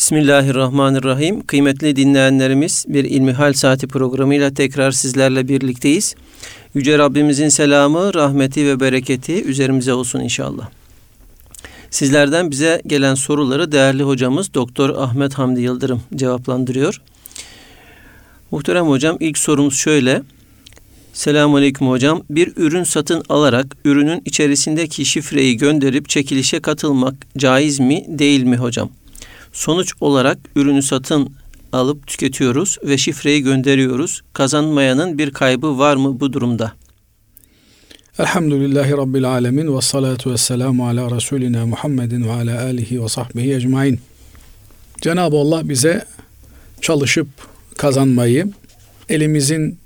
Bismillahirrahmanirrahim. Kıymetli dinleyenlerimiz bir İlmihal Saati programıyla tekrar sizlerle birlikteyiz. Yüce Rabbimizin selamı, rahmeti ve bereketi üzerimize olsun inşallah. Sizlerden bize gelen soruları değerli hocamız Doktor Ahmet Hamdi Yıldırım cevaplandırıyor. Muhterem hocam ilk sorumuz şöyle. Selamun Aleyküm hocam. Bir ürün satın alarak ürünün içerisindeki şifreyi gönderip çekilişe katılmak caiz mi değil mi hocam? Sonuç olarak ürünü satın alıp tüketiyoruz ve şifreyi gönderiyoruz. Kazanmayanın bir kaybı var mı bu durumda? Elhamdülillahi Rabbil Alemin ve salatu ve selamu ala Resulina Muhammedin ve ala alihi ve sahbihi ecmain. Cenab-ı Allah bize çalışıp kazanmayı, elimizin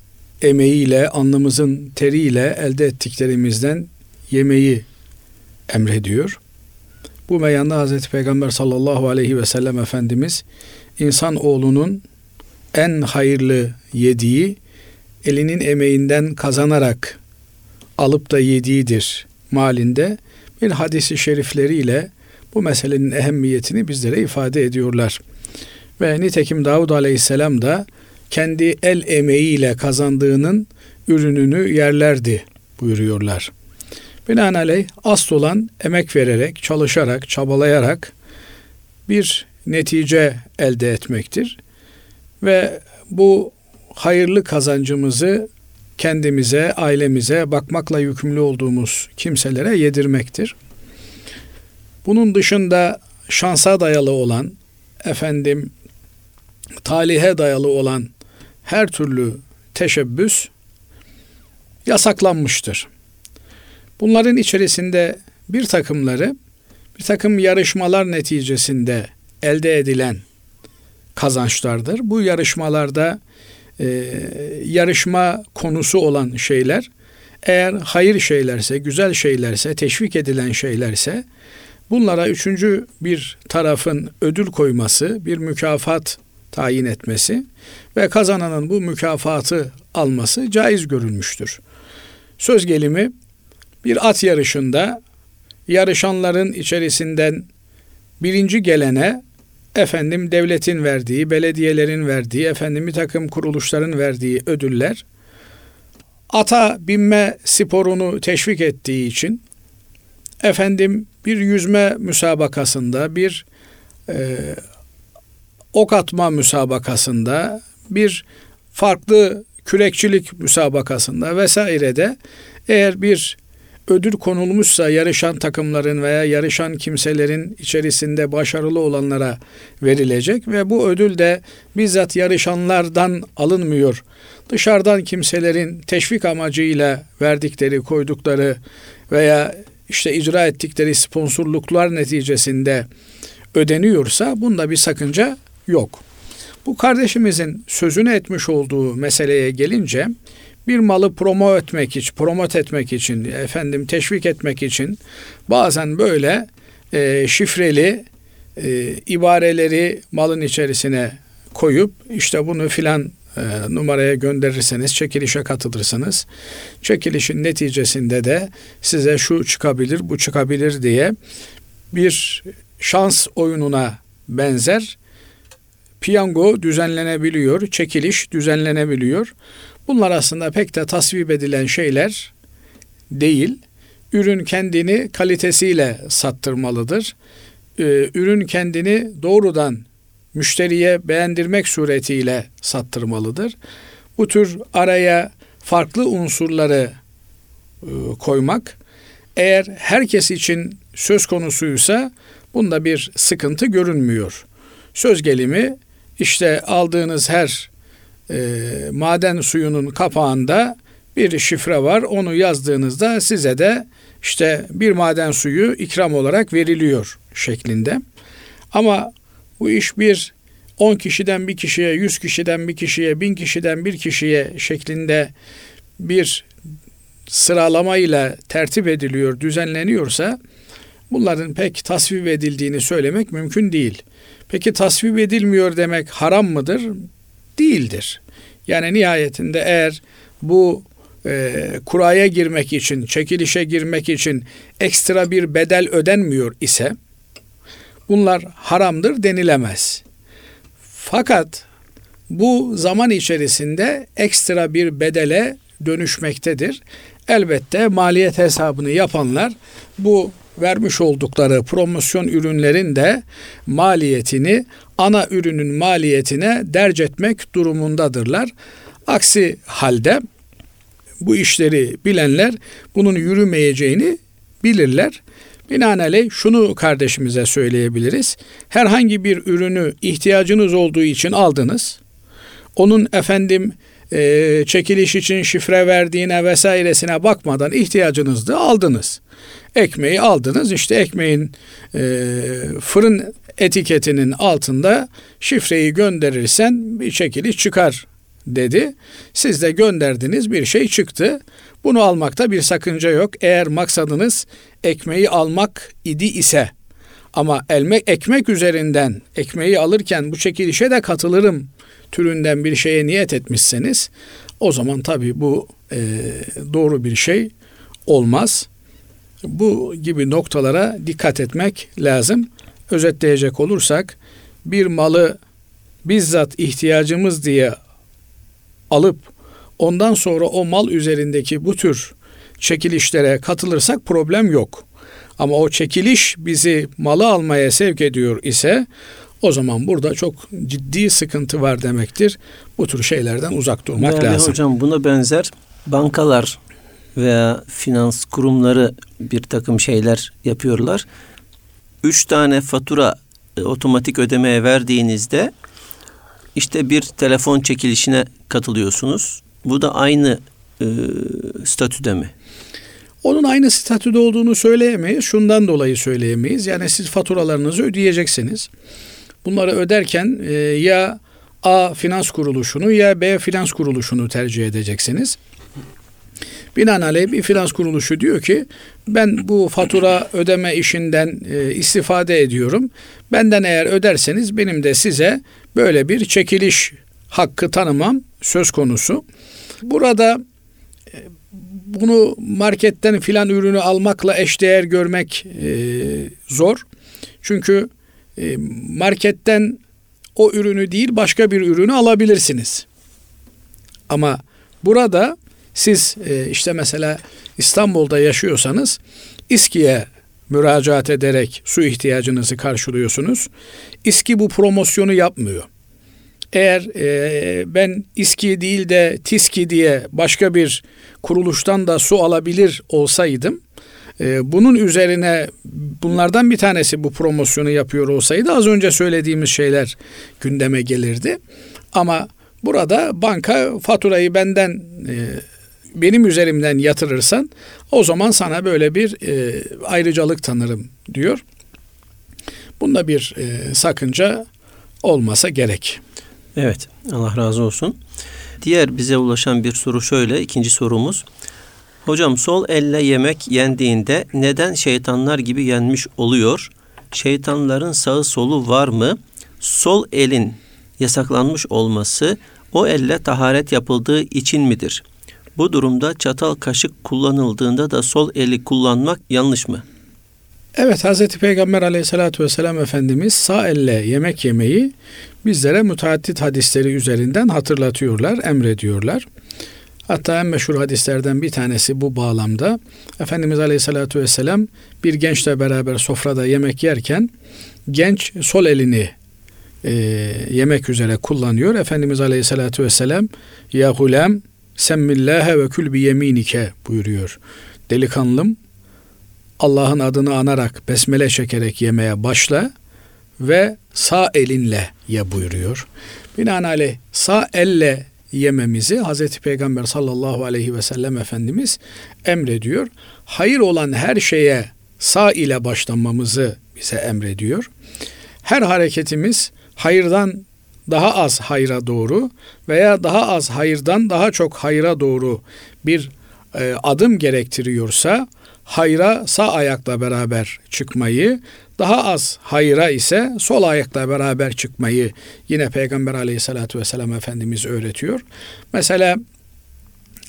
emeğiyle, alnımızın teriyle elde ettiklerimizden yemeyi emrediyor. Bu meyanda Hazreti Peygamber sallallahu aleyhi ve sellem Efendimiz insan oğlunun en hayırlı yediği elinin emeğinden kazanarak alıp da yediğidir malinde bir hadisi şerifleriyle bu meselenin ehemmiyetini bizlere ifade ediyorlar. Ve nitekim Davud Aleyhisselam da kendi el emeğiyle kazandığının ürününü yerlerdi buyuruyorlar. Binaenaleyh asıl olan emek vererek, çalışarak, çabalayarak bir netice elde etmektir. Ve bu hayırlı kazancımızı kendimize, ailemize, bakmakla yükümlü olduğumuz kimselere yedirmektir. Bunun dışında şansa dayalı olan, efendim talihe dayalı olan her türlü teşebbüs yasaklanmıştır. Bunların içerisinde bir takımları bir takım yarışmalar neticesinde elde edilen kazançlardır. Bu yarışmalarda e, yarışma konusu olan şeyler eğer hayır şeylerse, güzel şeylerse, teşvik edilen şeylerse bunlara üçüncü bir tarafın ödül koyması, bir mükafat tayin etmesi ve kazananın bu mükafatı alması caiz görülmüştür. Söz gelimi bir at yarışında yarışanların içerisinden birinci gelene efendim devletin verdiği, belediyelerin verdiği, efendim bir takım kuruluşların verdiği ödüller ata binme sporunu teşvik ettiği için efendim bir yüzme müsabakasında, bir e, ok atma müsabakasında, bir farklı kürekçilik müsabakasında vesairede eğer bir ödül konulmuşsa yarışan takımların veya yarışan kimselerin içerisinde başarılı olanlara verilecek ve bu ödül de bizzat yarışanlardan alınmıyor. Dışarıdan kimselerin teşvik amacıyla verdikleri, koydukları veya işte icra ettikleri sponsorluklar neticesinde ödeniyorsa bunda bir sakınca yok. Bu kardeşimizin sözünü etmiş olduğu meseleye gelince bir malı promo etmek için, promot etmek için, efendim teşvik etmek için bazen böyle e, şifreli e, ibareleri malın içerisine koyup işte bunu filan e, numaraya gönderirseniz çekilişe katılırsınız. Çekilişin neticesinde de size şu çıkabilir, bu çıkabilir diye bir şans oyununa benzer piyango düzenlenebiliyor, çekiliş düzenlenebiliyor. Bunlar aslında pek de tasvip edilen şeyler değil. Ürün kendini kalitesiyle sattırmalıdır. Ee, ürün kendini doğrudan müşteriye beğendirmek suretiyle sattırmalıdır. Bu tür araya farklı unsurları e, koymak eğer herkes için söz konusuysa bunda bir sıkıntı görünmüyor. Söz gelimi işte aldığınız her e, maden suyunun kapağında bir şifre var. Onu yazdığınızda size de işte bir maden suyu ikram olarak veriliyor şeklinde. Ama bu iş bir 10 kişiden bir kişiye, 100 kişiden bir kişiye, 1000 kişiden bir kişiye şeklinde bir sıralamayla tertip ediliyor, düzenleniyorsa bunların pek tasvip edildiğini söylemek mümkün değil. Peki tasvip edilmiyor demek haram mıdır? Değildir. Yani nihayetinde eğer bu e, kuraya girmek için, çekilişe girmek için ekstra bir bedel ödenmiyor ise bunlar haramdır denilemez. Fakat bu zaman içerisinde ekstra bir bedele dönüşmektedir. Elbette maliyet hesabını yapanlar bu vermiş oldukları promosyon ürünlerin de maliyetini ana ürünün maliyetine derc etmek durumundadırlar. Aksi halde bu işleri bilenler bunun yürümeyeceğini bilirler. Binaenaleyh şunu kardeşimize söyleyebiliriz. Herhangi bir ürünü ihtiyacınız olduğu için aldınız. Onun efendim e, çekiliş için şifre verdiğine vesairesine bakmadan ihtiyacınızdı aldınız. Ekmeği aldınız işte ekmeğin e, fırın etiketinin altında şifreyi gönderirsen bir çekiliş çıkar dedi. Siz de gönderdiniz bir şey çıktı. Bunu almakta bir sakınca yok. Eğer maksadınız ekmeği almak idi ise ama elmek ekmek üzerinden ekmeği alırken bu çekilişe de katılırım türünden bir şeye niyet etmişseniz o zaman tabii bu e, doğru bir şey olmaz. Bu gibi noktalara dikkat etmek lazım. Özetleyecek olursak bir malı bizzat ihtiyacımız diye alıp ondan sonra o mal üzerindeki bu tür çekilişlere katılırsak problem yok. Ama o çekiliş bizi malı almaya sevk ediyor ise o zaman burada çok ciddi sıkıntı var demektir. Bu tür şeylerden uzak durmak Değerli lazım. hocam buna benzer bankalar veya finans kurumları bir takım şeyler yapıyorlar. Üç tane fatura e, otomatik ödemeye verdiğinizde işte bir telefon çekilişine katılıyorsunuz. Bu da aynı e, statüde mi? Onun aynı statüde olduğunu söyleyemeyiz. Şundan dolayı söyleyemeyiz. Yani siz faturalarınızı ödeyeceksiniz. Bunları öderken e, ya A finans kuruluşunu ya B finans kuruluşunu tercih edeceksiniz. Binaenaleyh bir finans kuruluşu diyor ki ben bu fatura ödeme işinden e, istifade ediyorum. Benden eğer öderseniz benim de size böyle bir çekiliş hakkı tanımam söz konusu. Burada e, bunu marketten filan ürünü almakla eşdeğer görmek e, zor. Çünkü marketten o ürünü değil başka bir ürünü alabilirsiniz. Ama burada siz e, işte mesela İstanbul'da yaşıyorsanız İSKİ'ye müracaat ederek su ihtiyacınızı karşılıyorsunuz. İSKİ bu promosyonu yapmıyor. Eğer e, ben İSKİ değil de TİSKİ diye başka bir kuruluştan da su alabilir olsaydım e, bunun üzerine bunlardan bir tanesi bu promosyonu yapıyor olsaydı az önce söylediğimiz şeyler gündeme gelirdi. Ama burada banka faturayı benden e, benim üzerimden yatırırsan o zaman sana böyle bir e, ayrıcalık tanırım diyor. Bunda bir e, sakınca olmasa gerek. Evet Allah razı olsun. Diğer bize ulaşan bir soru şöyle ikinci sorumuz. Hocam sol elle yemek yendiğinde neden şeytanlar gibi yenmiş oluyor? Şeytanların sağı solu var mı? Sol elin yasaklanmış olması o elle taharet yapıldığı için midir? Bu durumda çatal kaşık kullanıldığında da sol eli kullanmak yanlış mı? Evet Hz. Peygamber aleyhissalatü vesselam Efendimiz sağ elle yemek yemeyi bizlere müteaddit hadisleri üzerinden hatırlatıyorlar, emrediyorlar. Hatta en meşhur hadislerden bir tanesi bu bağlamda. Efendimiz Aleyhisselatü Vesselam bir gençle beraber sofrada yemek yerken genç sol elini e, yemek üzere kullanıyor. Efendimiz Aleyhisselatü Vesselam ya gulem semmillâhe ve kül bi yeminike buyuruyor. Delikanlım Allah'ın adını anarak besmele çekerek yemeye başla ve sağ elinle ye buyuruyor. Binaenaleyh sağ elle yememizi Hazreti Peygamber sallallahu aleyhi ve sellem Efendimiz emrediyor. Hayır olan her şeye sağ ile başlamamızı bize emrediyor. Her hareketimiz hayırdan daha az hayra doğru veya daha az hayırdan daha çok hayra doğru bir e, adım gerektiriyorsa hayra sağ ayakla beraber çıkmayı, daha az hayra ise sol ayakla beraber çıkmayı yine Peygamber aleyhissalatü vesselam Efendimiz öğretiyor. Mesela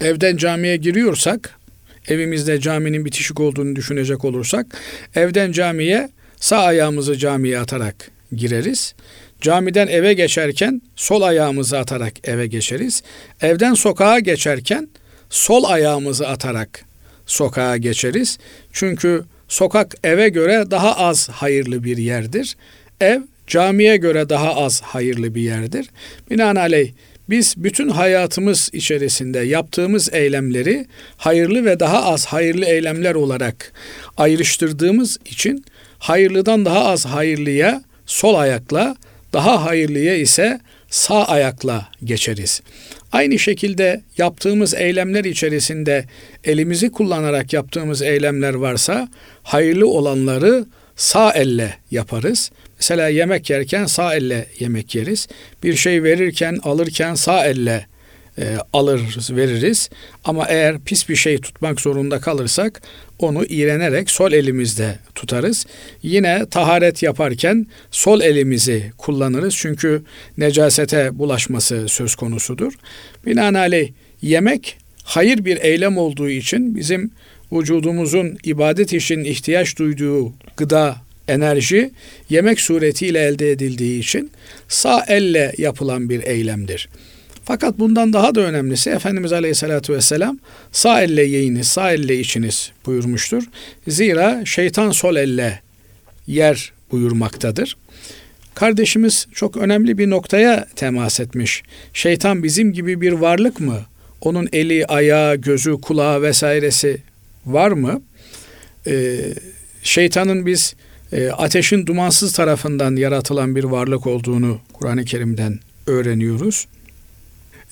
evden camiye giriyorsak, evimizde caminin bitişik olduğunu düşünecek olursak, evden camiye sağ ayağımızı camiye atarak gireriz. Camiden eve geçerken sol ayağımızı atarak eve geçeriz. Evden sokağa geçerken sol ayağımızı atarak sokağa geçeriz. Çünkü sokak eve göre daha az hayırlı bir yerdir. Ev camiye göre daha az hayırlı bir yerdir. Binaenaleyh biz bütün hayatımız içerisinde yaptığımız eylemleri hayırlı ve daha az hayırlı eylemler olarak ayrıştırdığımız için hayırlıdan daha az hayırlıya sol ayakla, daha hayırlıya ise sağ ayakla geçeriz. Aynı şekilde yaptığımız eylemler içerisinde elimizi kullanarak yaptığımız eylemler varsa hayırlı olanları sağ elle yaparız. Mesela yemek yerken sağ elle yemek yeriz. Bir şey verirken, alırken sağ elle e, alır veririz. Ama eğer pis bir şey tutmak zorunda kalırsak onu iğrenerek sol elimizde tutarız. Yine taharet yaparken sol elimizi kullanırız. Çünkü necasete bulaşması söz konusudur. Binaenaleyh yemek hayır bir eylem olduğu için bizim vücudumuzun ibadet için ihtiyaç duyduğu gıda, enerji yemek suretiyle elde edildiği için sağ elle yapılan bir eylemdir. Fakat bundan daha da önemlisi Efendimiz Aleyhisselatü Vesselam sağ elle yiyiniz, sağ elle içiniz buyurmuştur. Zira şeytan sol elle yer buyurmaktadır. Kardeşimiz çok önemli bir noktaya temas etmiş. Şeytan bizim gibi bir varlık mı? Onun eli, ayağı, gözü, kulağı vesairesi var mı? Ee, şeytanın biz e, ateşin dumansız tarafından yaratılan bir varlık olduğunu Kur'an-ı Kerim'den öğreniyoruz.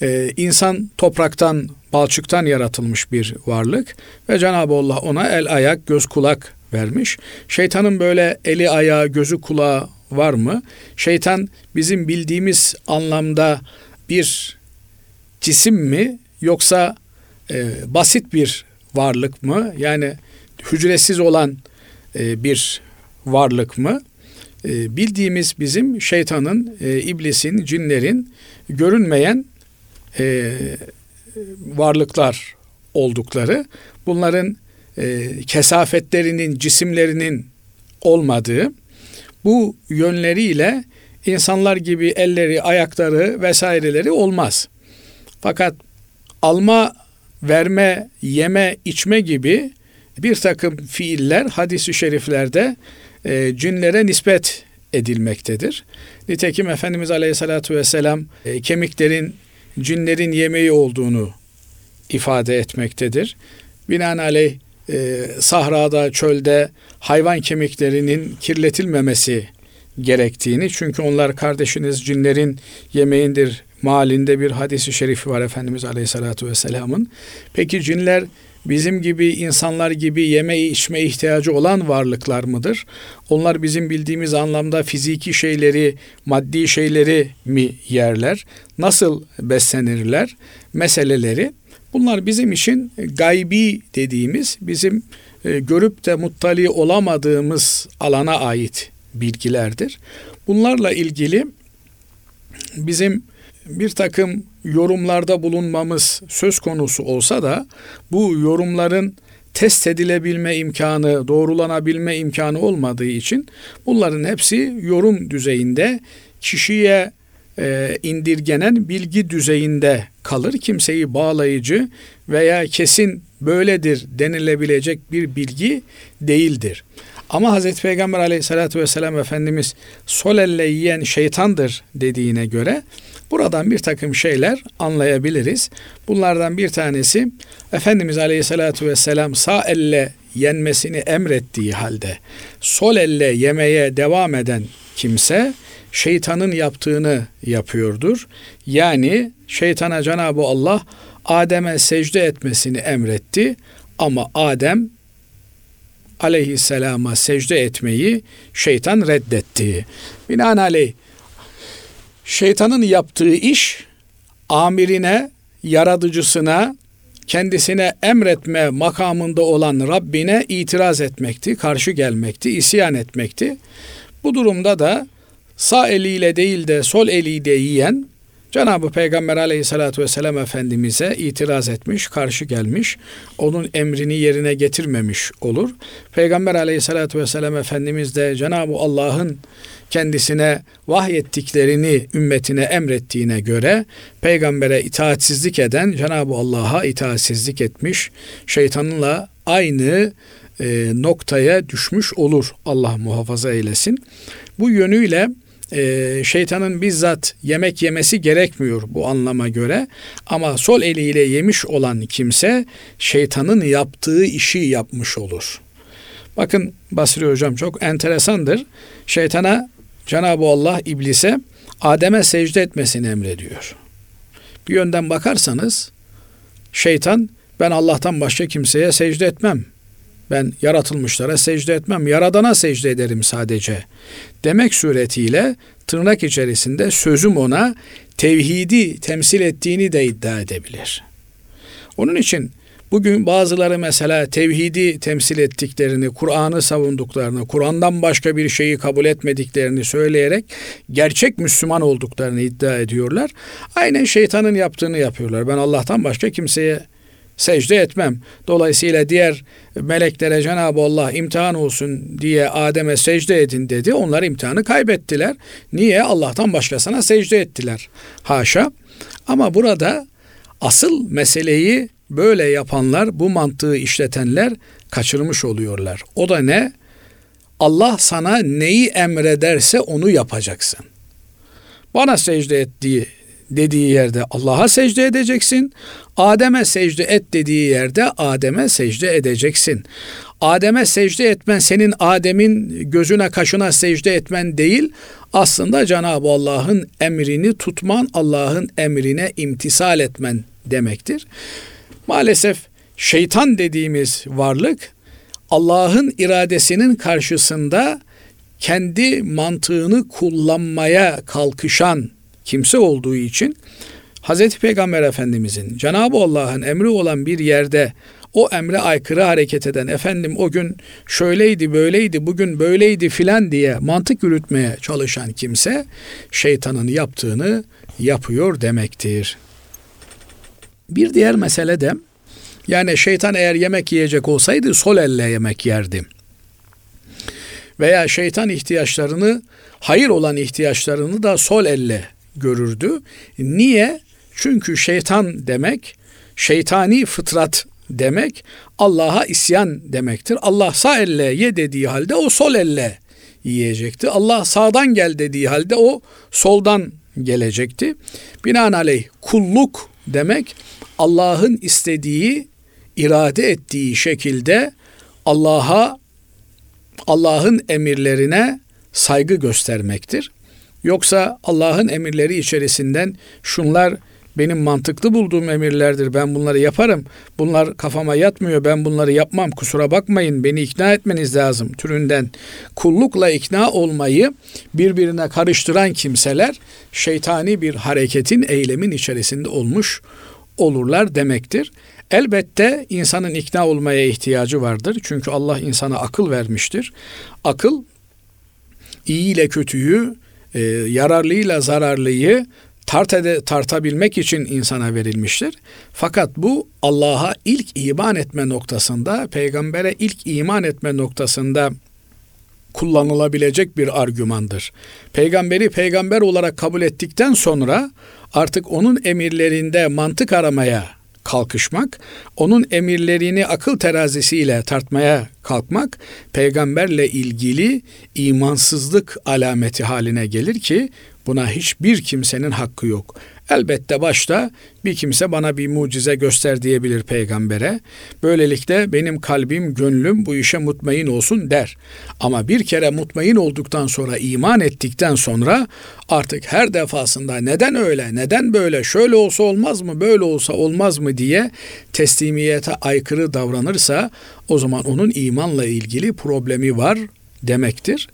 Ee, insan topraktan, balçıktan yaratılmış bir varlık ve Cenab-ı Allah ona el, ayak, göz, kulak vermiş. Şeytanın böyle eli, ayağı, gözü, kulağı var mı? Şeytan bizim bildiğimiz anlamda bir cisim mi yoksa e, basit bir varlık mı? Yani hücresiz olan e, bir varlık mı? E, bildiğimiz bizim şeytanın, e, iblisin, cinlerin görünmeyen e, varlıklar oldukları, bunların e, kesafetlerinin, cisimlerinin olmadığı, bu yönleriyle insanlar gibi elleri, ayakları vesaireleri olmaz. Fakat alma, verme, yeme, içme gibi bir takım fiiller hadisi şeriflerde e, cinlere nispet edilmektedir. Nitekim Efendimiz Aleyhisselatü Vesselam e, kemiklerin cinlerin yemeği olduğunu ifade etmektedir. Binaenaleyh e, sahrada, çölde hayvan kemiklerinin kirletilmemesi gerektiğini çünkü onlar kardeşiniz cinlerin yemeğindir malinde bir hadisi şerifi var Efendimiz Aleyhisselatü Vesselam'ın. Peki cinler bizim gibi insanlar gibi yeme içme ihtiyacı olan varlıklar mıdır? Onlar bizim bildiğimiz anlamda fiziki şeyleri, maddi şeyleri mi yerler? Nasıl beslenirler? Meseleleri bunlar bizim için gaybi dediğimiz bizim e, görüp de muttali olamadığımız alana ait bilgilerdir. Bunlarla ilgili bizim bir takım yorumlarda bulunmamız söz konusu olsa da bu yorumların test edilebilme imkanı, doğrulanabilme imkanı olmadığı için bunların hepsi yorum düzeyinde kişiye e, indirgenen bilgi düzeyinde kalır. Kimseyi bağlayıcı veya kesin böyledir denilebilecek bir bilgi değildir. Ama Hazreti Peygamber aleyhissalatü vesselam Efendimiz sol elle yiyen şeytandır dediğine göre buradan bir takım şeyler anlayabiliriz. Bunlardan bir tanesi Efendimiz aleyhissalatü vesselam sağ elle yenmesini emrettiği halde sol elle yemeye devam eden kimse şeytanın yaptığını yapıyordur. Yani şeytana Cenab-ı Allah Adem'e secde etmesini emretti ama Adem aleyhisselama secde etmeyi şeytan reddetti. Binaenaleyh şeytanın yaptığı iş amirine, yaratıcısına, kendisine emretme makamında olan Rabbine itiraz etmekti, karşı gelmekti, isyan etmekti. Bu durumda da sağ eliyle değil de sol eliyle yiyen Cenab-ı Peygamber aleyhissalatü vesselam Efendimiz'e itiraz etmiş, karşı gelmiş, onun emrini yerine getirmemiş olur. Peygamber aleyhissalatü vesselam Efendimiz de Cenab-ı Allah'ın kendisine vahyettiklerini ümmetine emrettiğine göre peygambere itaatsizlik eden Cenab-ı Allah'a itaatsizlik etmiş, şeytanınla aynı e, noktaya düşmüş olur. Allah muhafaza eylesin. Bu yönüyle e, şeytanın bizzat yemek yemesi gerekmiyor bu anlama göre. Ama sol eliyle yemiş olan kimse şeytanın yaptığı işi yapmış olur. Bakın Basri Hocam çok enteresandır. Şeytana Cenab-ı Allah iblise Adem'e secde etmesini emrediyor. Bir yönden bakarsanız şeytan ben Allah'tan başka kimseye secde etmem. Ben yaratılmışlara secde etmem. Yaradana secde ederim sadece. Demek suretiyle tırnak içerisinde sözüm ona tevhidi temsil ettiğini de iddia edebilir. Onun için bugün bazıları mesela tevhidi temsil ettiklerini, Kur'an'ı savunduklarını, Kur'an'dan başka bir şeyi kabul etmediklerini söyleyerek gerçek Müslüman olduklarını iddia ediyorlar. Aynen şeytanın yaptığını yapıyorlar. Ben Allah'tan başka kimseye secde etmem. Dolayısıyla diğer meleklere Cenab-ı Allah imtihan olsun diye Adem'e secde edin dedi. Onlar imtihanı kaybettiler. Niye? Allah'tan başkasına secde ettiler. Haşa. Ama burada asıl meseleyi böyle yapanlar, bu mantığı işletenler kaçırmış oluyorlar. O da ne? Allah sana neyi emrederse onu yapacaksın. Bana secde ettiği dediği yerde Allah'a secde edeceksin. Adem'e secde et dediği yerde Adem'e secde edeceksin. Adem'e secde etmen senin Adem'in gözüne kaşına secde etmen değil. Aslında Cenab-ı Allah'ın emrini tutman, Allah'ın emrine imtisal etmen demektir. Maalesef şeytan dediğimiz varlık Allah'ın iradesinin karşısında kendi mantığını kullanmaya kalkışan kimse olduğu için Hazreti Peygamber Efendimizin Cenab-ı Allah'ın emri olan bir yerde o emre aykırı hareket eden efendim o gün şöyleydi böyleydi bugün böyleydi filan diye mantık yürütmeye çalışan kimse şeytanın yaptığını yapıyor demektir. Bir diğer mesele de yani şeytan eğer yemek yiyecek olsaydı sol elle yemek yerdi. Veya şeytan ihtiyaçlarını hayır olan ihtiyaçlarını da sol elle görürdü. Niye? Çünkü şeytan demek şeytani fıtrat demek Allah'a isyan demektir. Allah sağ elle ye dediği halde o sol elle yiyecekti. Allah sağdan gel dediği halde o soldan gelecekti. Binaenaleyh kulluk demek Allah'ın istediği, irade ettiği şekilde Allah'a Allah'ın emirlerine saygı göstermektir. Yoksa Allah'ın emirleri içerisinden şunlar benim mantıklı bulduğum emirlerdir. Ben bunları yaparım. Bunlar kafama yatmıyor. Ben bunları yapmam. Kusura bakmayın. Beni ikna etmeniz lazım türünden kullukla ikna olmayı birbirine karıştıran kimseler şeytani bir hareketin, eylemin içerisinde olmuş olurlar demektir. Elbette insanın ikna olmaya ihtiyacı vardır. Çünkü Allah insana akıl vermiştir. Akıl iyi ile kötüyü e, yararlıyla zararlıyı tart ede, tartabilmek için insana verilmiştir. Fakat bu Allah'a ilk iman etme noktasında, peygambere ilk iman etme noktasında kullanılabilecek bir argümandır. Peygamberi peygamber olarak kabul ettikten sonra artık onun emirlerinde mantık aramaya kalkışmak, onun emirlerini akıl terazisiyle tartmaya kalkmak peygamberle ilgili imansızlık alameti haline gelir ki buna hiçbir kimsenin hakkı yok. Elbette başta bir kimse bana bir mucize göster diyebilir peygambere. Böylelikle benim kalbim, gönlüm bu işe mutmain olsun der. Ama bir kere mutmain olduktan sonra, iman ettikten sonra artık her defasında neden öyle, neden böyle, şöyle olsa olmaz mı, böyle olsa olmaz mı diye teslimiyete aykırı davranırsa o zaman onun imanla ilgili problemi var demektir.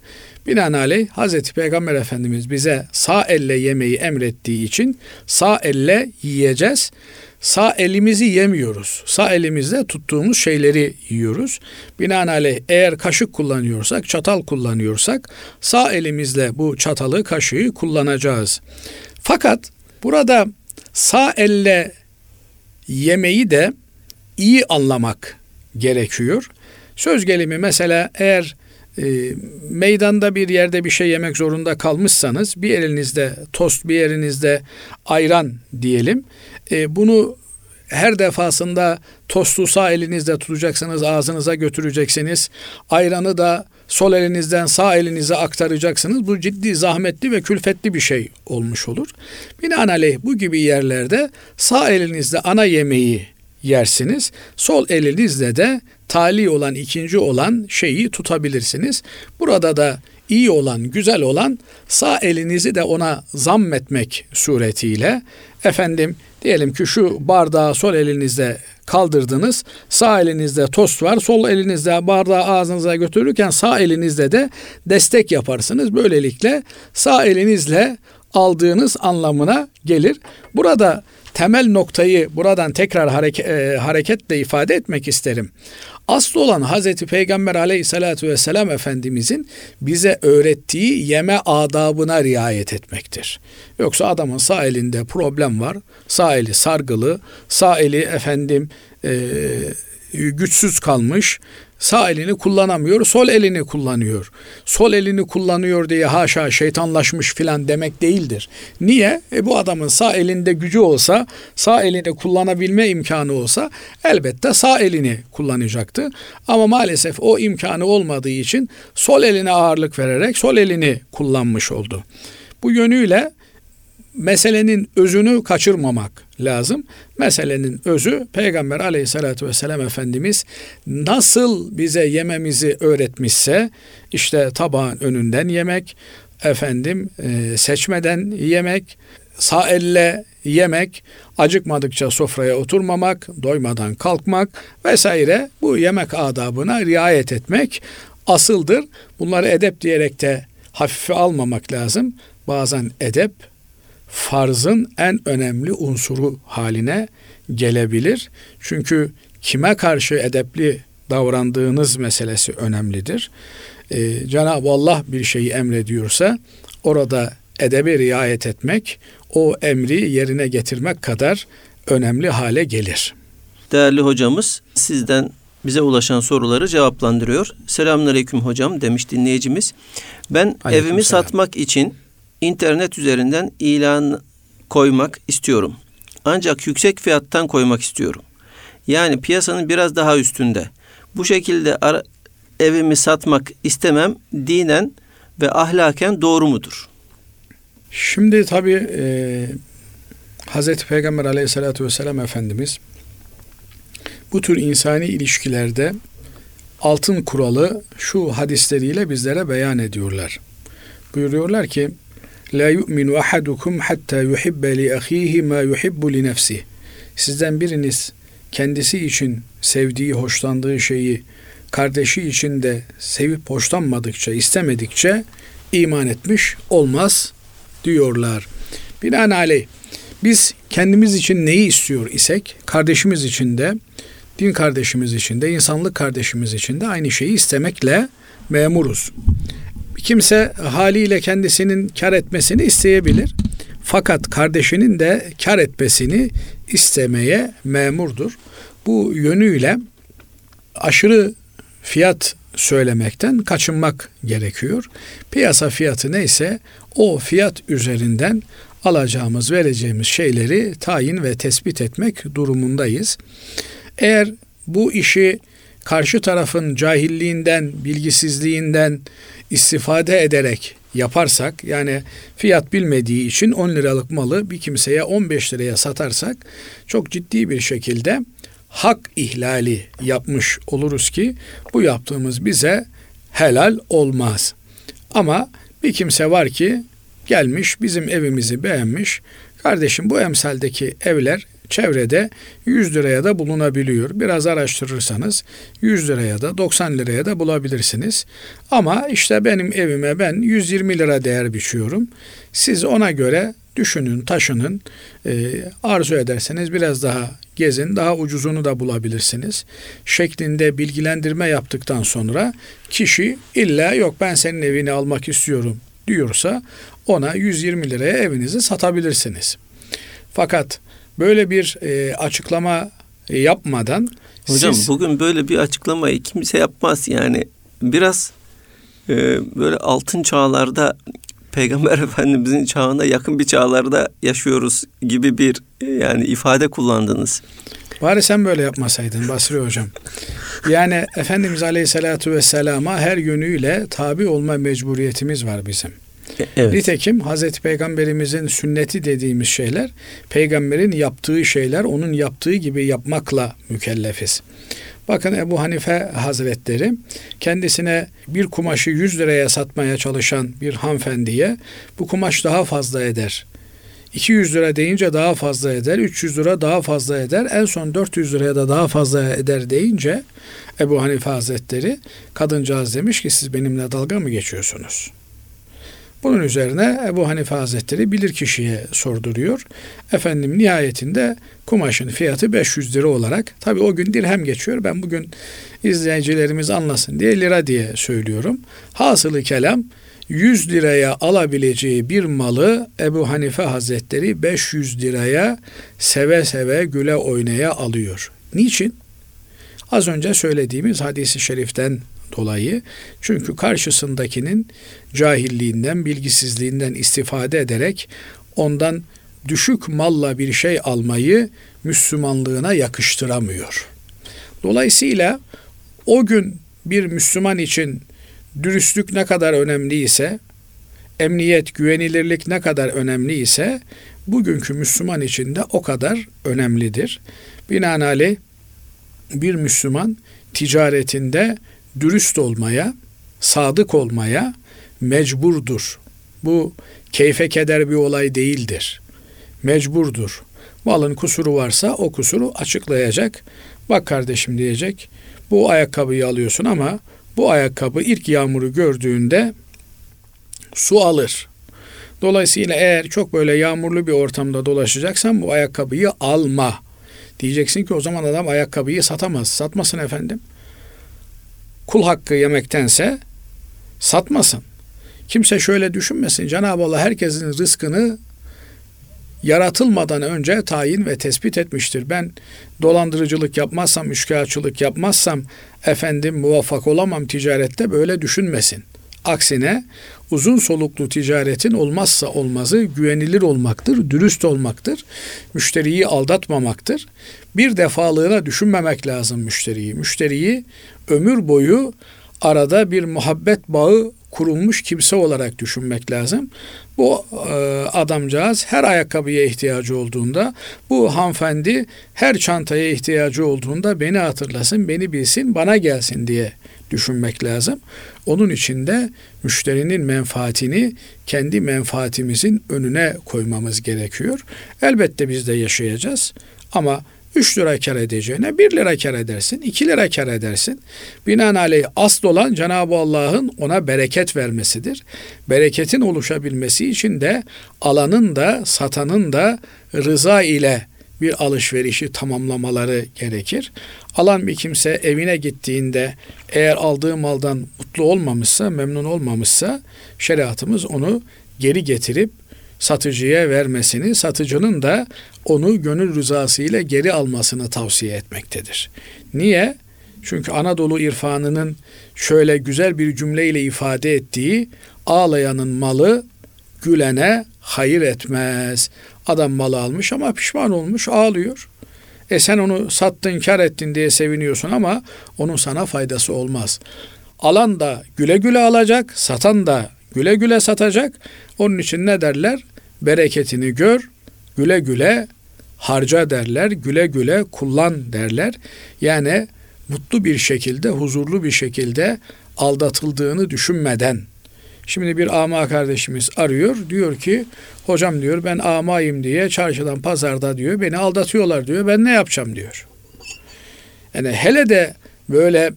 Binaenaleyh Hazreti Peygamber Efendimiz bize sağ elle yemeği emrettiği için sağ elle yiyeceğiz. Sağ elimizi yemiyoruz. Sağ elimizle tuttuğumuz şeyleri yiyoruz. Binaenaleyh eğer kaşık kullanıyorsak, çatal kullanıyorsak sağ elimizle bu çatalı, kaşığı kullanacağız. Fakat Burada sağ elle yemeği de iyi anlamak gerekiyor. Söz gelimi mesela eğer e, meydanda bir yerde bir şey yemek zorunda kalmışsanız bir elinizde tost bir elinizde ayran diyelim. E, bunu her defasında tostu sağ elinizde tutacaksınız, ağzınıza götüreceksiniz. Ayranı da sol elinizden sağ elinize aktaracaksınız. Bu ciddi zahmetli ve külfetli bir şey olmuş olur. Binaenaleyh bu gibi yerlerde sağ elinizde ana yemeği yersiniz. Sol elinizle de tali olan ikinci olan şeyi tutabilirsiniz. Burada da iyi olan, güzel olan sağ elinizi de ona zammetmek suretiyle efendim diyelim ki şu bardağı sol elinizde kaldırdınız. Sağ elinizde tost var. Sol elinizde bardağı ağzınıza götürürken sağ elinizde de destek yaparsınız. Böylelikle sağ elinizle aldığınız anlamına gelir. Burada temel noktayı buradan tekrar hareke, e, hareketle ifade etmek isterim. Aslı olan Hazreti Peygamber aleyhissalatü vesselam Efendimizin bize öğrettiği yeme adabına riayet etmektir. Yoksa adamın sağ elinde problem var, sağ eli sargılı, sağ eli efendim e, güçsüz kalmış, Sağ elini kullanamıyor, sol elini kullanıyor. Sol elini kullanıyor diye haşa şeytanlaşmış filan demek değildir. Niye? E bu adamın sağ elinde gücü olsa, sağ elini kullanabilme imkanı olsa elbette sağ elini kullanacaktı. Ama maalesef o imkanı olmadığı için sol eline ağırlık vererek sol elini kullanmış oldu. Bu yönüyle meselenin özünü kaçırmamak lazım. Meselenin özü Peygamber aleyhissalatü vesselam Efendimiz nasıl bize yememizi öğretmişse işte tabağın önünden yemek, efendim e, seçmeden yemek, sağ elle yemek, acıkmadıkça sofraya oturmamak, doymadan kalkmak vesaire bu yemek adabına riayet etmek asıldır. Bunları edep diyerek de hafife almamak lazım. Bazen edep farzın en önemli unsuru haline gelebilir. Çünkü kime karşı edepli davrandığınız meselesi önemlidir. Ee, Cenab-ı Allah bir şeyi emrediyorsa orada edebe riayet etmek o emri yerine getirmek kadar önemli hale gelir. Değerli hocamız sizden bize ulaşan soruları cevaplandırıyor. Selamünaleyküm hocam demiş dinleyicimiz. Ben Aleyküm evimi selam. satmak için internet üzerinden ilan koymak istiyorum. Ancak yüksek fiyattan koymak istiyorum. Yani piyasanın biraz daha üstünde. Bu şekilde ara, evimi satmak istemem dinen ve ahlaken doğru mudur? Şimdi tabi e, Hazreti Peygamber aleyhissalatü vesselam Efendimiz bu tür insani ilişkilerde altın kuralı şu hadisleriyle bizlere beyan ediyorlar. Buyuruyorlar ki La yu'minu ahadukum hatta yuhibbe li ahihi ma yuhibbu li nefsi. Sizden biriniz kendisi için sevdiği, hoşlandığı şeyi kardeşi için de sevip hoşlanmadıkça, istemedikçe iman etmiş olmaz diyorlar. Binaenaleyh biz kendimiz için neyi istiyor isek kardeşimiz için de din kardeşimiz için de insanlık kardeşimiz için de aynı şeyi istemekle memuruz. Kimse haliyle kendisinin kar etmesini isteyebilir. Fakat kardeşinin de kar etmesini istemeye memurdur. Bu yönüyle aşırı fiyat söylemekten kaçınmak gerekiyor. Piyasa fiyatı neyse o fiyat üzerinden alacağımız, vereceğimiz şeyleri tayin ve tespit etmek durumundayız. Eğer bu işi karşı tarafın cahilliğinden, bilgisizliğinden istifade ederek yaparsak yani fiyat bilmediği için 10 liralık malı bir kimseye 15 liraya satarsak çok ciddi bir şekilde hak ihlali yapmış oluruz ki bu yaptığımız bize helal olmaz. Ama bir kimse var ki gelmiş bizim evimizi beğenmiş. Kardeşim bu emsaldeki evler çevrede 100 liraya da bulunabiliyor. Biraz araştırırsanız 100 liraya da 90 liraya da bulabilirsiniz. Ama işte benim evime ben 120 lira değer biçiyorum. Siz ona göre düşünün, taşının, e, arzu ederseniz biraz daha gezin, daha ucuzunu da bulabilirsiniz. Şeklinde bilgilendirme yaptıktan sonra kişi illa yok ben senin evini almak istiyorum diyorsa ona 120 liraya evinizi satabilirsiniz. Fakat böyle bir e, açıklama yapmadan Hocam siz, bugün böyle bir açıklamayı kimse yapmaz yani. Biraz e, böyle altın çağlarda Peygamber Efendimizin çağına yakın bir çağlarda yaşıyoruz gibi bir e, yani ifade kullandınız. Bari sen böyle yapmasaydın Basri Hocam. Yani Efendimiz Aleyhisselatü Vesselam'a her yönüyle tabi olma mecburiyetimiz var bizim. Evet. Nitekim Hazreti Peygamberimizin sünneti dediğimiz şeyler, peygamberin yaptığı şeyler onun yaptığı gibi yapmakla mükellefiz. Bakın Ebu Hanife Hazretleri kendisine bir kumaşı 100 liraya satmaya çalışan bir hanımefendiye bu kumaş daha fazla eder. 200 lira deyince daha fazla eder, 300 lira daha fazla eder, en son 400 liraya da daha fazla eder deyince Ebu Hanife Hazretleri kadıncağız demiş ki siz benimle dalga mı geçiyorsunuz? Bunun üzerine Ebu Hanife Hazretleri bilir kişiye sorduruyor. Efendim nihayetinde kumaşın fiyatı 500 lira olarak tabi o gün dirhem geçiyor. Ben bugün izleyicilerimiz anlasın diye lira diye söylüyorum. Hasılı kelam 100 liraya alabileceği bir malı Ebu Hanife Hazretleri 500 liraya seve seve güle oynaya alıyor. Niçin? Az önce söylediğimiz hadisi şeriften dolayı çünkü karşısındakinin cahilliğinden, bilgisizliğinden istifade ederek ondan düşük malla bir şey almayı Müslümanlığına yakıştıramıyor. Dolayısıyla o gün bir Müslüman için dürüstlük ne kadar önemliyse, emniyet, güvenilirlik ne kadar önemliyse, bugünkü Müslüman için de o kadar önemlidir. Binaenaleyh bir Müslüman ticaretinde dürüst olmaya, sadık olmaya mecburdur. Bu keyfe keder bir olay değildir. Mecburdur. Malın kusuru varsa o kusuru açıklayacak. Bak kardeşim diyecek. Bu ayakkabıyı alıyorsun ama bu ayakkabı ilk yağmuru gördüğünde su alır. Dolayısıyla eğer çok böyle yağmurlu bir ortamda dolaşacaksan bu ayakkabıyı alma. Diyeceksin ki o zaman adam ayakkabıyı satamaz. Satmasın efendim. Kul hakkı yemektense satmasın. Kimse şöyle düşünmesin. Cenab-ı Allah herkesin rızkını yaratılmadan önce tayin ve tespit etmiştir. Ben dolandırıcılık yapmazsam, üçkağıtçılık yapmazsam efendim muvaffak olamam ticarette böyle düşünmesin. Aksine uzun soluklu ticaretin olmazsa olmazı güvenilir olmaktır, dürüst olmaktır, müşteriyi aldatmamaktır. Bir defalığına düşünmemek lazım müşteriyi. Müşteriyi ömür boyu arada bir muhabbet bağı kurulmuş kimse olarak düşünmek lazım. Bu e, adamcağız her ayakkabıya ihtiyacı olduğunda, bu hanımefendi her çantaya ihtiyacı olduğunda beni hatırlasın, beni bilsin, bana gelsin diye düşünmek lazım. Onun için de müşterinin menfaatini kendi menfaatimizin önüne koymamız gerekiyor. Elbette biz de yaşayacağız ama 3 lira kar edeceğine 1 lira kar edersin, 2 lira kar edersin. Binaenaleyh asıl olan Cenab-ı Allah'ın ona bereket vermesidir. Bereketin oluşabilmesi için de alanın da satanın da rıza ile bir alışverişi tamamlamaları gerekir. Alan bir kimse evine gittiğinde eğer aldığı maldan mutlu olmamışsa, memnun olmamışsa şeriatımız onu geri getirip satıcıya vermesini, satıcının da onu gönül rızası ile geri almasını tavsiye etmektedir. Niye? Çünkü Anadolu irfanının şöyle güzel bir cümleyle ifade ettiği ağlayanın malı gülene hayır etmez. Adam malı almış ama pişman olmuş ağlıyor. E sen onu sattın kar ettin diye seviniyorsun ama onun sana faydası olmaz. Alan da güle güle alacak, satan da güle güle satacak. Onun için ne derler? Bereketini gör, güle güle harca derler, güle güle kullan derler. Yani mutlu bir şekilde, huzurlu bir şekilde aldatıldığını düşünmeden. Şimdi bir ama kardeşimiz arıyor. Diyor ki hocam diyor ben amayım diye çarşıdan pazarda diyor beni aldatıyorlar diyor. Ben ne yapacağım diyor. Yani hele de böyle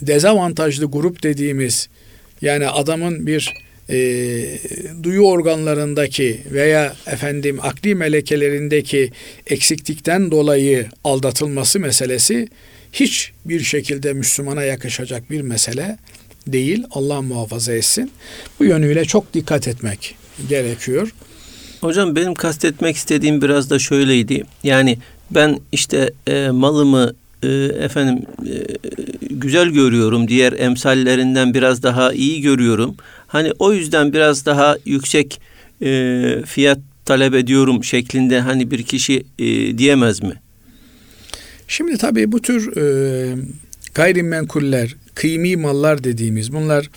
dezavantajlı grup dediğimiz yani adamın bir e, duyu organlarındaki veya efendim akli melekelerindeki eksiklikten dolayı aldatılması meselesi hiç bir şekilde Müslümana yakışacak bir mesele değil. Allah muhafaza etsin. Bu yönüyle çok dikkat etmek gerekiyor. Hocam benim kastetmek istediğim biraz da şöyleydi. Yani ben işte e, malımı e, efendim e, güzel görüyorum. Diğer emsallerinden biraz daha iyi görüyorum. Hani o yüzden biraz daha yüksek e, fiyat talep ediyorum şeklinde hani bir kişi e, diyemez mi? Şimdi tabii bu tür e, gayrimenkuller, kıymi mallar dediğimiz bunlar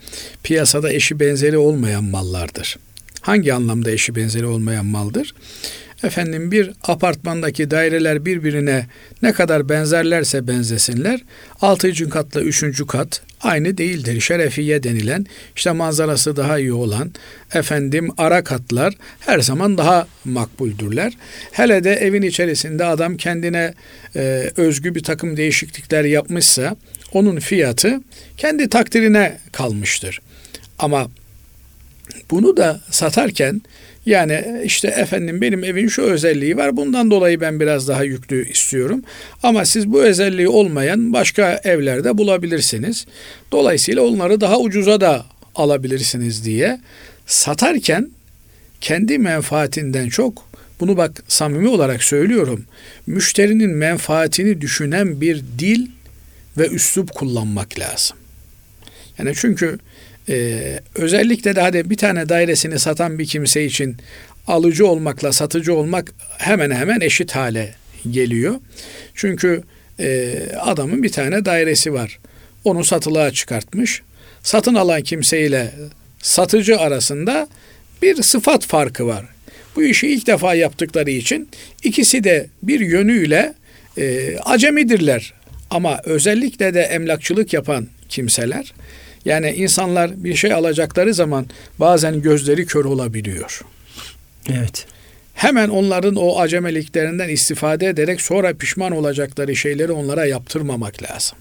piyasada eşi benzeri olmayan mallardır. Hangi anlamda eşi benzeri olmayan maldır? Efendim bir apartmandaki daireler birbirine ne kadar benzerlerse benzesinler, 6. katla 3. kat aynı değildir. Şerefiye denilen, işte manzarası daha iyi olan, efendim ara katlar her zaman daha makbuldürler. Hele de evin içerisinde adam kendine e, özgü bir takım değişiklikler yapmışsa, onun fiyatı kendi takdirine kalmıştır. Ama bunu da satarken yani işte efendim benim evin şu özelliği var. Bundan dolayı ben biraz daha yüklü istiyorum. Ama siz bu özelliği olmayan başka evlerde bulabilirsiniz. Dolayısıyla onları daha ucuza da alabilirsiniz diye satarken kendi menfaatinden çok bunu bak samimi olarak söylüyorum. Müşterinin menfaatini düşünen bir dil ve üslup kullanmak lazım. Yani çünkü ee, özellikle de hadi bir tane dairesini satan bir kimse için alıcı olmakla satıcı olmak hemen hemen eşit hale geliyor. Çünkü e, adamın bir tane dairesi var. Onu satılığa çıkartmış. Satın alan kimseyle satıcı arasında bir sıfat farkı var. Bu işi ilk defa yaptıkları için ikisi de bir yönüyle e, acemidirler. Ama özellikle de emlakçılık yapan kimseler yani insanlar bir şey alacakları zaman bazen gözleri kör olabiliyor. Evet. Hemen onların o acemeliklerinden istifade ederek sonra pişman olacakları şeyleri onlara yaptırmamak lazım.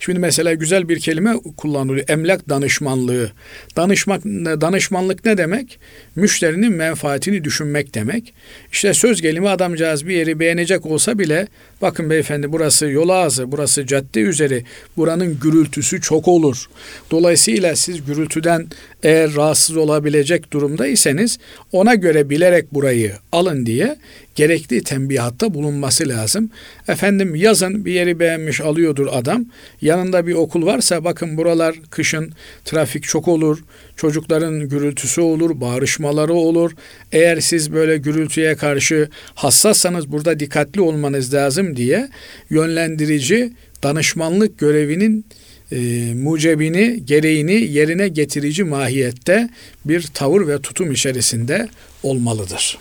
Şimdi mesela güzel bir kelime kullanılıyor. Emlak danışmanlığı. Danışmak, danışmanlık ne demek? Müşterinin menfaatini düşünmek demek. İşte söz gelimi adamcağız bir yeri beğenecek olsa bile bakın beyefendi burası yol ağzı, burası cadde üzeri, buranın gürültüsü çok olur. Dolayısıyla siz gürültüden eğer rahatsız olabilecek durumdaysanız ona göre bilerek burayı alın diye gerekli tembihatta bulunması lazım. Efendim yazın bir yeri beğenmiş alıyordur adam. Yanında bir okul varsa bakın buralar kışın trafik çok olur. Çocukların gürültüsü olur, bağırışmaları olur. Eğer siz böyle gürültüye karşı hassassanız burada dikkatli olmanız lazım diye yönlendirici danışmanlık görevinin e, mucebini, gereğini yerine getirici mahiyette bir tavır ve tutum içerisinde olmalıdır.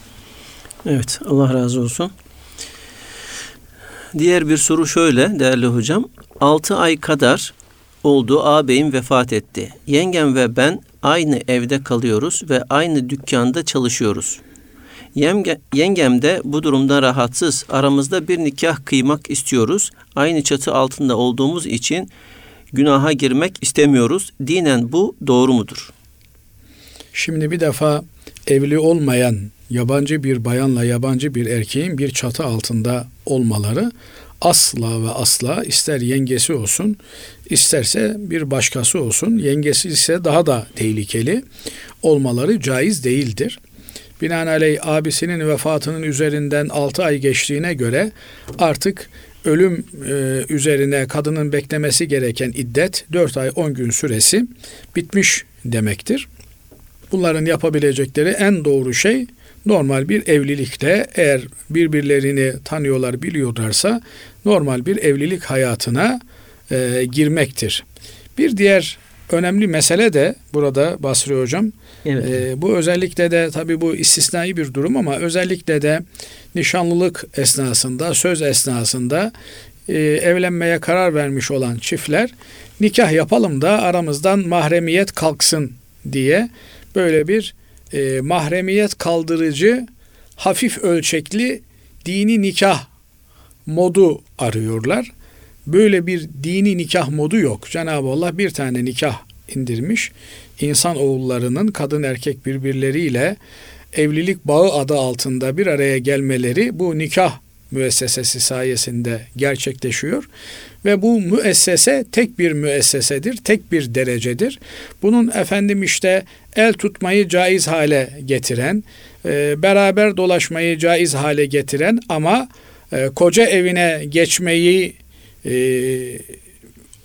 Evet Allah razı olsun. Diğer bir soru şöyle değerli hocam. 6 ay kadar oldu ağabeyim vefat etti. Yengem ve ben aynı evde kalıyoruz ve aynı dükkanda çalışıyoruz. Yenge, yengem de bu durumda rahatsız. Aramızda bir nikah kıymak istiyoruz. Aynı çatı altında olduğumuz için günaha girmek istemiyoruz. Dinen bu doğru mudur? Şimdi bir defa evli olmayan yabancı bir bayanla yabancı bir erkeğin bir çatı altında olmaları asla ve asla ister yengesi olsun isterse bir başkası olsun yengesi ise daha da tehlikeli olmaları caiz değildir. Binaenaleyh abisinin vefatının üzerinden 6 ay geçtiğine göre artık ölüm e, üzerine kadının beklemesi gereken iddet 4 ay 10 gün süresi bitmiş demektir. Bunların yapabilecekleri en doğru şey normal bir evlilikte eğer birbirlerini tanıyorlar biliyorlarsa normal bir evlilik hayatına e, girmektir. Bir diğer önemli mesele de burada Basri Hocam. Evet. E, bu özellikle de tabii bu istisnai bir durum ama özellikle de nişanlılık esnasında, söz esnasında e, evlenmeye karar vermiş olan çiftler nikah yapalım da aramızdan mahremiyet kalksın diye böyle bir e, mahremiyet kaldırıcı hafif ölçekli dini nikah modu arıyorlar. Böyle bir dini nikah modu yok. Cenab-ı Allah bir tane nikah indirmiş. İnsan oğullarının kadın erkek birbirleriyle evlilik bağı adı altında bir araya gelmeleri bu nikah müessesesi sayesinde gerçekleşiyor. Ve bu müessese tek bir müessesedir, tek bir derecedir. Bunun efendim işte el tutmayı caiz hale getiren, e, beraber dolaşmayı caiz hale getiren ama e, koca evine geçmeyi e,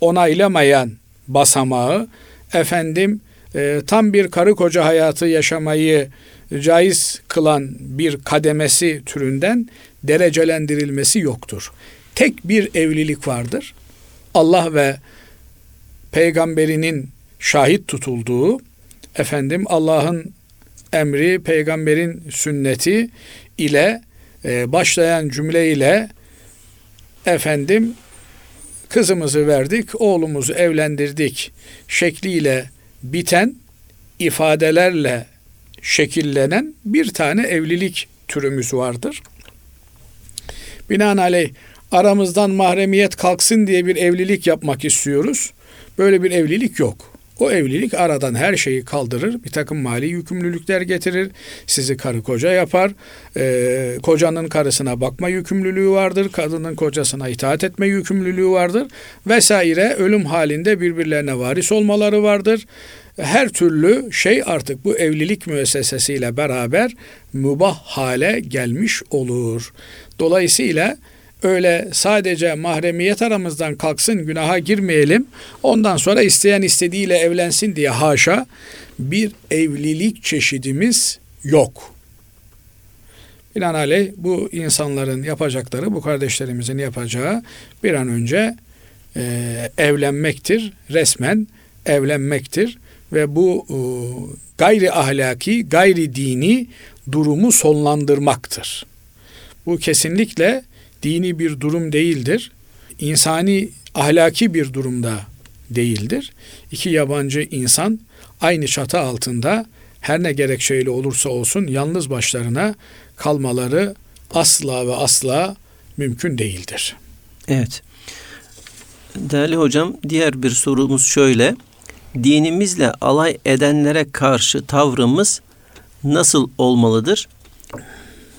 onaylamayan basamağı, efendim e, tam bir karı koca hayatı yaşamayı caiz kılan bir kademesi türünden derecelendirilmesi yoktur. Tek bir evlilik vardır. Allah ve peygamberinin şahit tutulduğu efendim Allah'ın emri, peygamberin sünneti ile e, başlayan cümle ile efendim kızımızı verdik, oğlumuzu evlendirdik şekliyle biten ifadelerle şekillenen bir tane evlilik türümüz vardır. Binaenaleyh aramızdan mahremiyet kalksın diye bir evlilik yapmak istiyoruz. Böyle bir evlilik yok. O evlilik aradan her şeyi kaldırır, bir takım mali yükümlülükler getirir, sizi karı koca yapar, ee, kocanın karısına bakma yükümlülüğü vardır, kadının kocasına itaat etme yükümlülüğü vardır vesaire ölüm halinde birbirlerine varis olmaları vardır. Her türlü şey artık bu evlilik müessesesiyle beraber mübah hale gelmiş olur. Dolayısıyla öyle sadece mahremiyet aramızdan kalksın günaha girmeyelim. Ondan sonra isteyen istediğiyle evlensin diye haşa bir evlilik çeşidimiz yok. Binaenaleyh bu insanların yapacakları, bu kardeşlerimizin yapacağı bir an önce e, evlenmektir. Resmen evlenmektir. Ve bu e, gayri ahlaki, gayri dini durumu sonlandırmaktır. Bu kesinlikle dini bir durum değildir. İnsani ahlaki bir durumda değildir. İki yabancı insan aynı çatı altında her ne gerekçeyle olursa olsun yalnız başlarına kalmaları asla ve asla mümkün değildir. Evet. Değerli hocam diğer bir sorumuz şöyle. Dinimizle alay edenlere karşı tavrımız nasıl olmalıdır?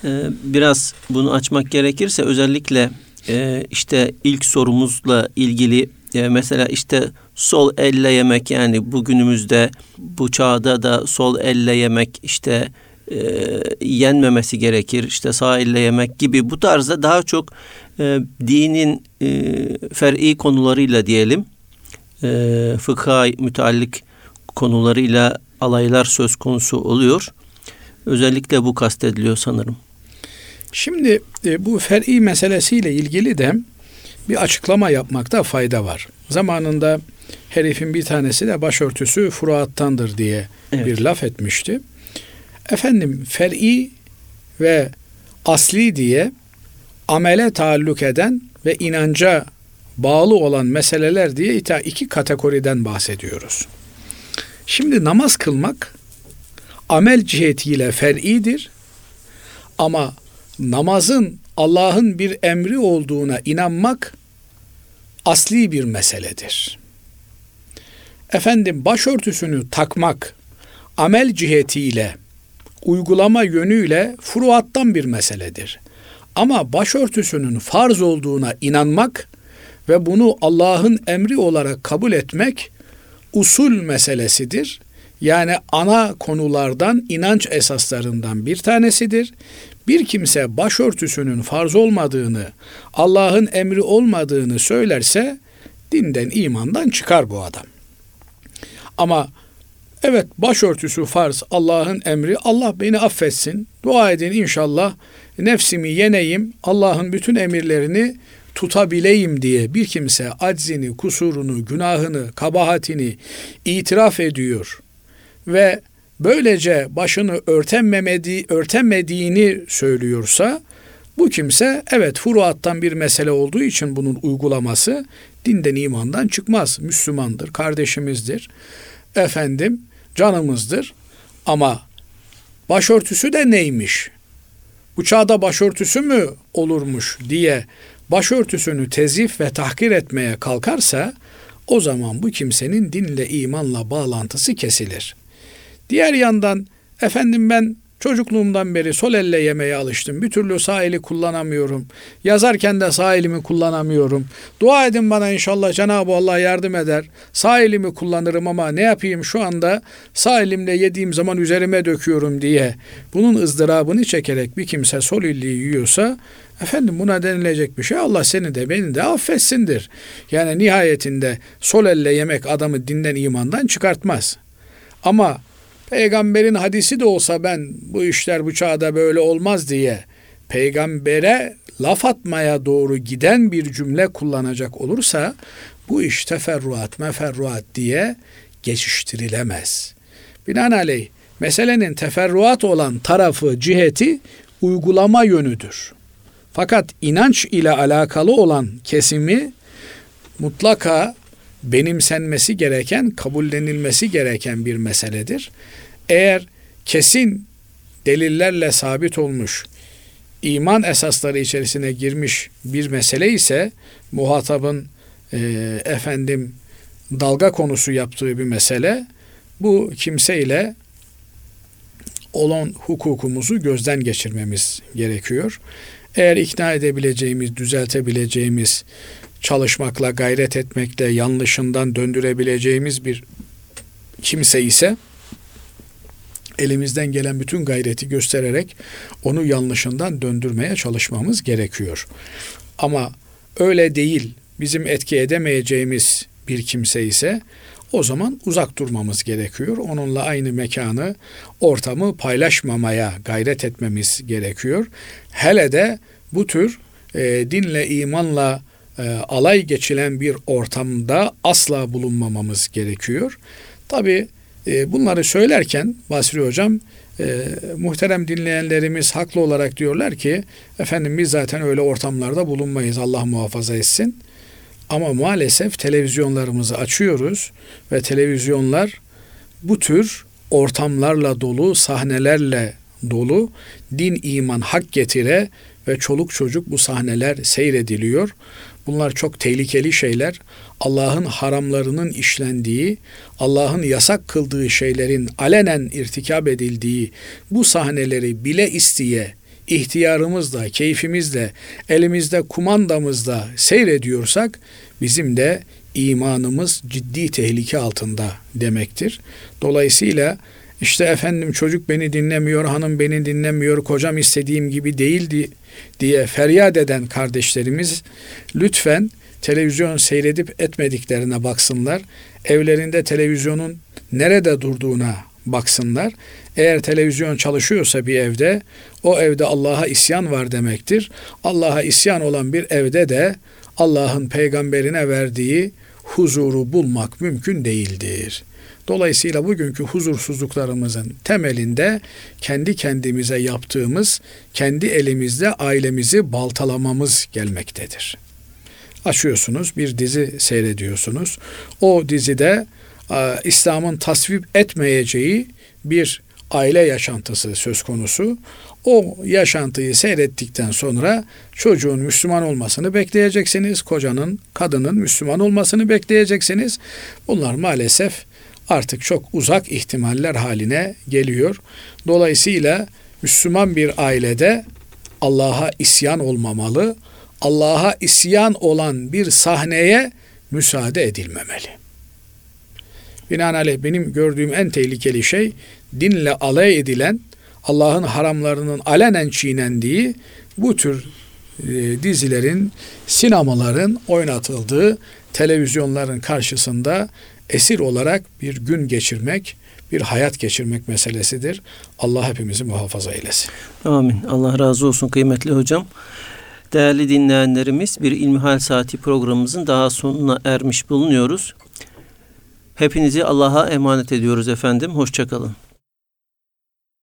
Ee, biraz bunu açmak gerekirse özellikle e, işte ilk sorumuzla ilgili e, mesela işte sol elle yemek yani bugünümüzde bu çağda da sol elle yemek işte e, yenmemesi gerekir işte sağ elle yemek gibi bu tarzda daha çok dinin e, fer'i konularıyla diyelim e, fıkha müteallik konularıyla alaylar söz konusu oluyor. Özellikle bu kastediliyor sanırım. Şimdi e, bu fer'i meselesiyle ilgili de bir açıklama yapmakta fayda var. Zamanında herifin bir tanesi de başörtüsü furuattandır diye evet. bir laf etmişti. Efendim fer'i ve asli diye amele taalluk eden ve inanca bağlı olan meseleler diye iki kategoriden bahsediyoruz. Şimdi namaz kılmak amel cihetiyle fer'idir ama namazın Allah'ın bir emri olduğuna inanmak asli bir meseledir. Efendim başörtüsünü takmak amel cihetiyle uygulama yönüyle furuattan bir meseledir. Ama başörtüsünün farz olduğuna inanmak ve bunu Allah'ın emri olarak kabul etmek usul meselesidir. Yani ana konulardan, inanç esaslarından bir tanesidir. Bir kimse başörtüsünün farz olmadığını, Allah'ın emri olmadığını söylerse dinden, imandan çıkar bu adam. Ama evet başörtüsü farz, Allah'ın emri, Allah beni affetsin, dua edin inşallah nefsimi yeneyim, Allah'ın bütün emirlerini tutabileyim diye bir kimse aczini, kusurunu, günahını, kabahatini itiraf ediyor ve böylece başını örtememedi, örtemediğini söylüyorsa bu kimse evet furuattan bir mesele olduğu için bunun uygulaması dinden imandan çıkmaz. Müslümandır, kardeşimizdir. Efendim canımızdır. Ama başörtüsü de neymiş? Bu çağda başörtüsü mü olurmuş diye başörtüsünü tezif ve tahkir etmeye kalkarsa o zaman bu kimsenin dinle imanla bağlantısı kesilir. Diğer yandan efendim ben Çocukluğumdan beri sol elle yemeye alıştım. Bir türlü sağ eli kullanamıyorum. Yazarken de sağ elimi kullanamıyorum. Dua edin bana inşallah Cenab-ı Allah yardım eder. Sağ elimi kullanırım ama ne yapayım şu anda sağ elimle yediğim zaman üzerime döküyorum diye. Bunun ızdırabını çekerek bir kimse sol elli yiyorsa Efendim buna denilecek bir şey Allah seni de beni de affetsindir. Yani nihayetinde sol elle yemek adamı dinden imandan çıkartmaz. Ama peygamberin hadisi de olsa ben bu işler bu çağda böyle olmaz diye peygambere laf atmaya doğru giden bir cümle kullanacak olursa bu iş teferruat meferruat diye geçiştirilemez. Binaenaleyh meselenin teferruat olan tarafı ciheti uygulama yönüdür. Fakat inanç ile alakalı olan kesimi mutlaka benimsenmesi gereken, kabullenilmesi gereken bir meseledir. Eğer kesin delillerle sabit olmuş, iman esasları içerisine girmiş bir mesele ise muhatabın e, efendim dalga konusu yaptığı bir mesele bu kimseyle olan hukukumuzu gözden geçirmemiz gerekiyor. Eğer ikna edebileceğimiz, düzeltebileceğimiz, çalışmakla, gayret etmekle yanlışından döndürebileceğimiz bir kimse ise elimizden gelen bütün gayreti göstererek onu yanlışından döndürmeye çalışmamız gerekiyor. Ama öyle değil, bizim etki edemeyeceğimiz bir kimse ise o zaman uzak durmamız gerekiyor. Onunla aynı mekanı, ortamı paylaşmamaya gayret etmemiz gerekiyor. Hele de bu tür e, dinle, imanla e, alay geçilen bir ortamda asla bulunmamamız gerekiyor. Tabi e, bunları söylerken Basri Hocam e, muhterem dinleyenlerimiz haklı olarak diyorlar ki efendim biz zaten öyle ortamlarda bulunmayız Allah muhafaza etsin. Ama maalesef televizyonlarımızı açıyoruz ve televizyonlar bu tür ortamlarla dolu, sahnelerle dolu, din, iman, hak getire ve çoluk çocuk bu sahneler seyrediliyor. Bunlar çok tehlikeli şeyler. Allah'ın haramlarının işlendiği, Allah'ın yasak kıldığı şeylerin alenen irtikab edildiği bu sahneleri bile isteye ihtiyarımızla, keyfimizle, elimizde kumandamızda seyrediyorsak bizim de imanımız ciddi tehlike altında demektir. Dolayısıyla işte efendim çocuk beni dinlemiyor, hanım beni dinlemiyor, kocam istediğim gibi değildi diye feryat eden kardeşlerimiz lütfen televizyon seyredip etmediklerine baksınlar. Evlerinde televizyonun nerede durduğuna baksınlar. Eğer televizyon çalışıyorsa bir evde o evde Allah'a isyan var demektir. Allah'a isyan olan bir evde de Allah'ın peygamberine verdiği huzuru bulmak mümkün değildir. Dolayısıyla bugünkü huzursuzluklarımızın temelinde kendi kendimize yaptığımız, kendi elimizde ailemizi baltalamamız gelmektedir. Açıyorsunuz, bir dizi seyrediyorsunuz. O dizide İslam'ın tasvip etmeyeceği bir aile yaşantısı söz konusu. O yaşantıyı seyrettikten sonra çocuğun Müslüman olmasını bekleyeceksiniz. Kocanın, kadının Müslüman olmasını bekleyeceksiniz. Bunlar maalesef artık çok uzak ihtimaller haline geliyor. Dolayısıyla Müslüman bir ailede Allah'a isyan olmamalı. Allah'a isyan olan bir sahneye müsaade edilmemeli. Binaenaleyh benim gördüğüm en tehlikeli şey dinle alay edilen, Allah'ın haramlarının alenen çiğnendiği bu tür e, dizilerin, sinemaların oynatıldığı televizyonların karşısında esir olarak bir gün geçirmek, bir hayat geçirmek meselesidir. Allah hepimizi muhafaza eylesin. Amin. Allah razı olsun kıymetli hocam. Değerli dinleyenlerimiz bir İlmihal Saati programımızın daha sonuna ermiş bulunuyoruz. Hepinizi Allah'a emanet ediyoruz efendim. Hoşçakalın.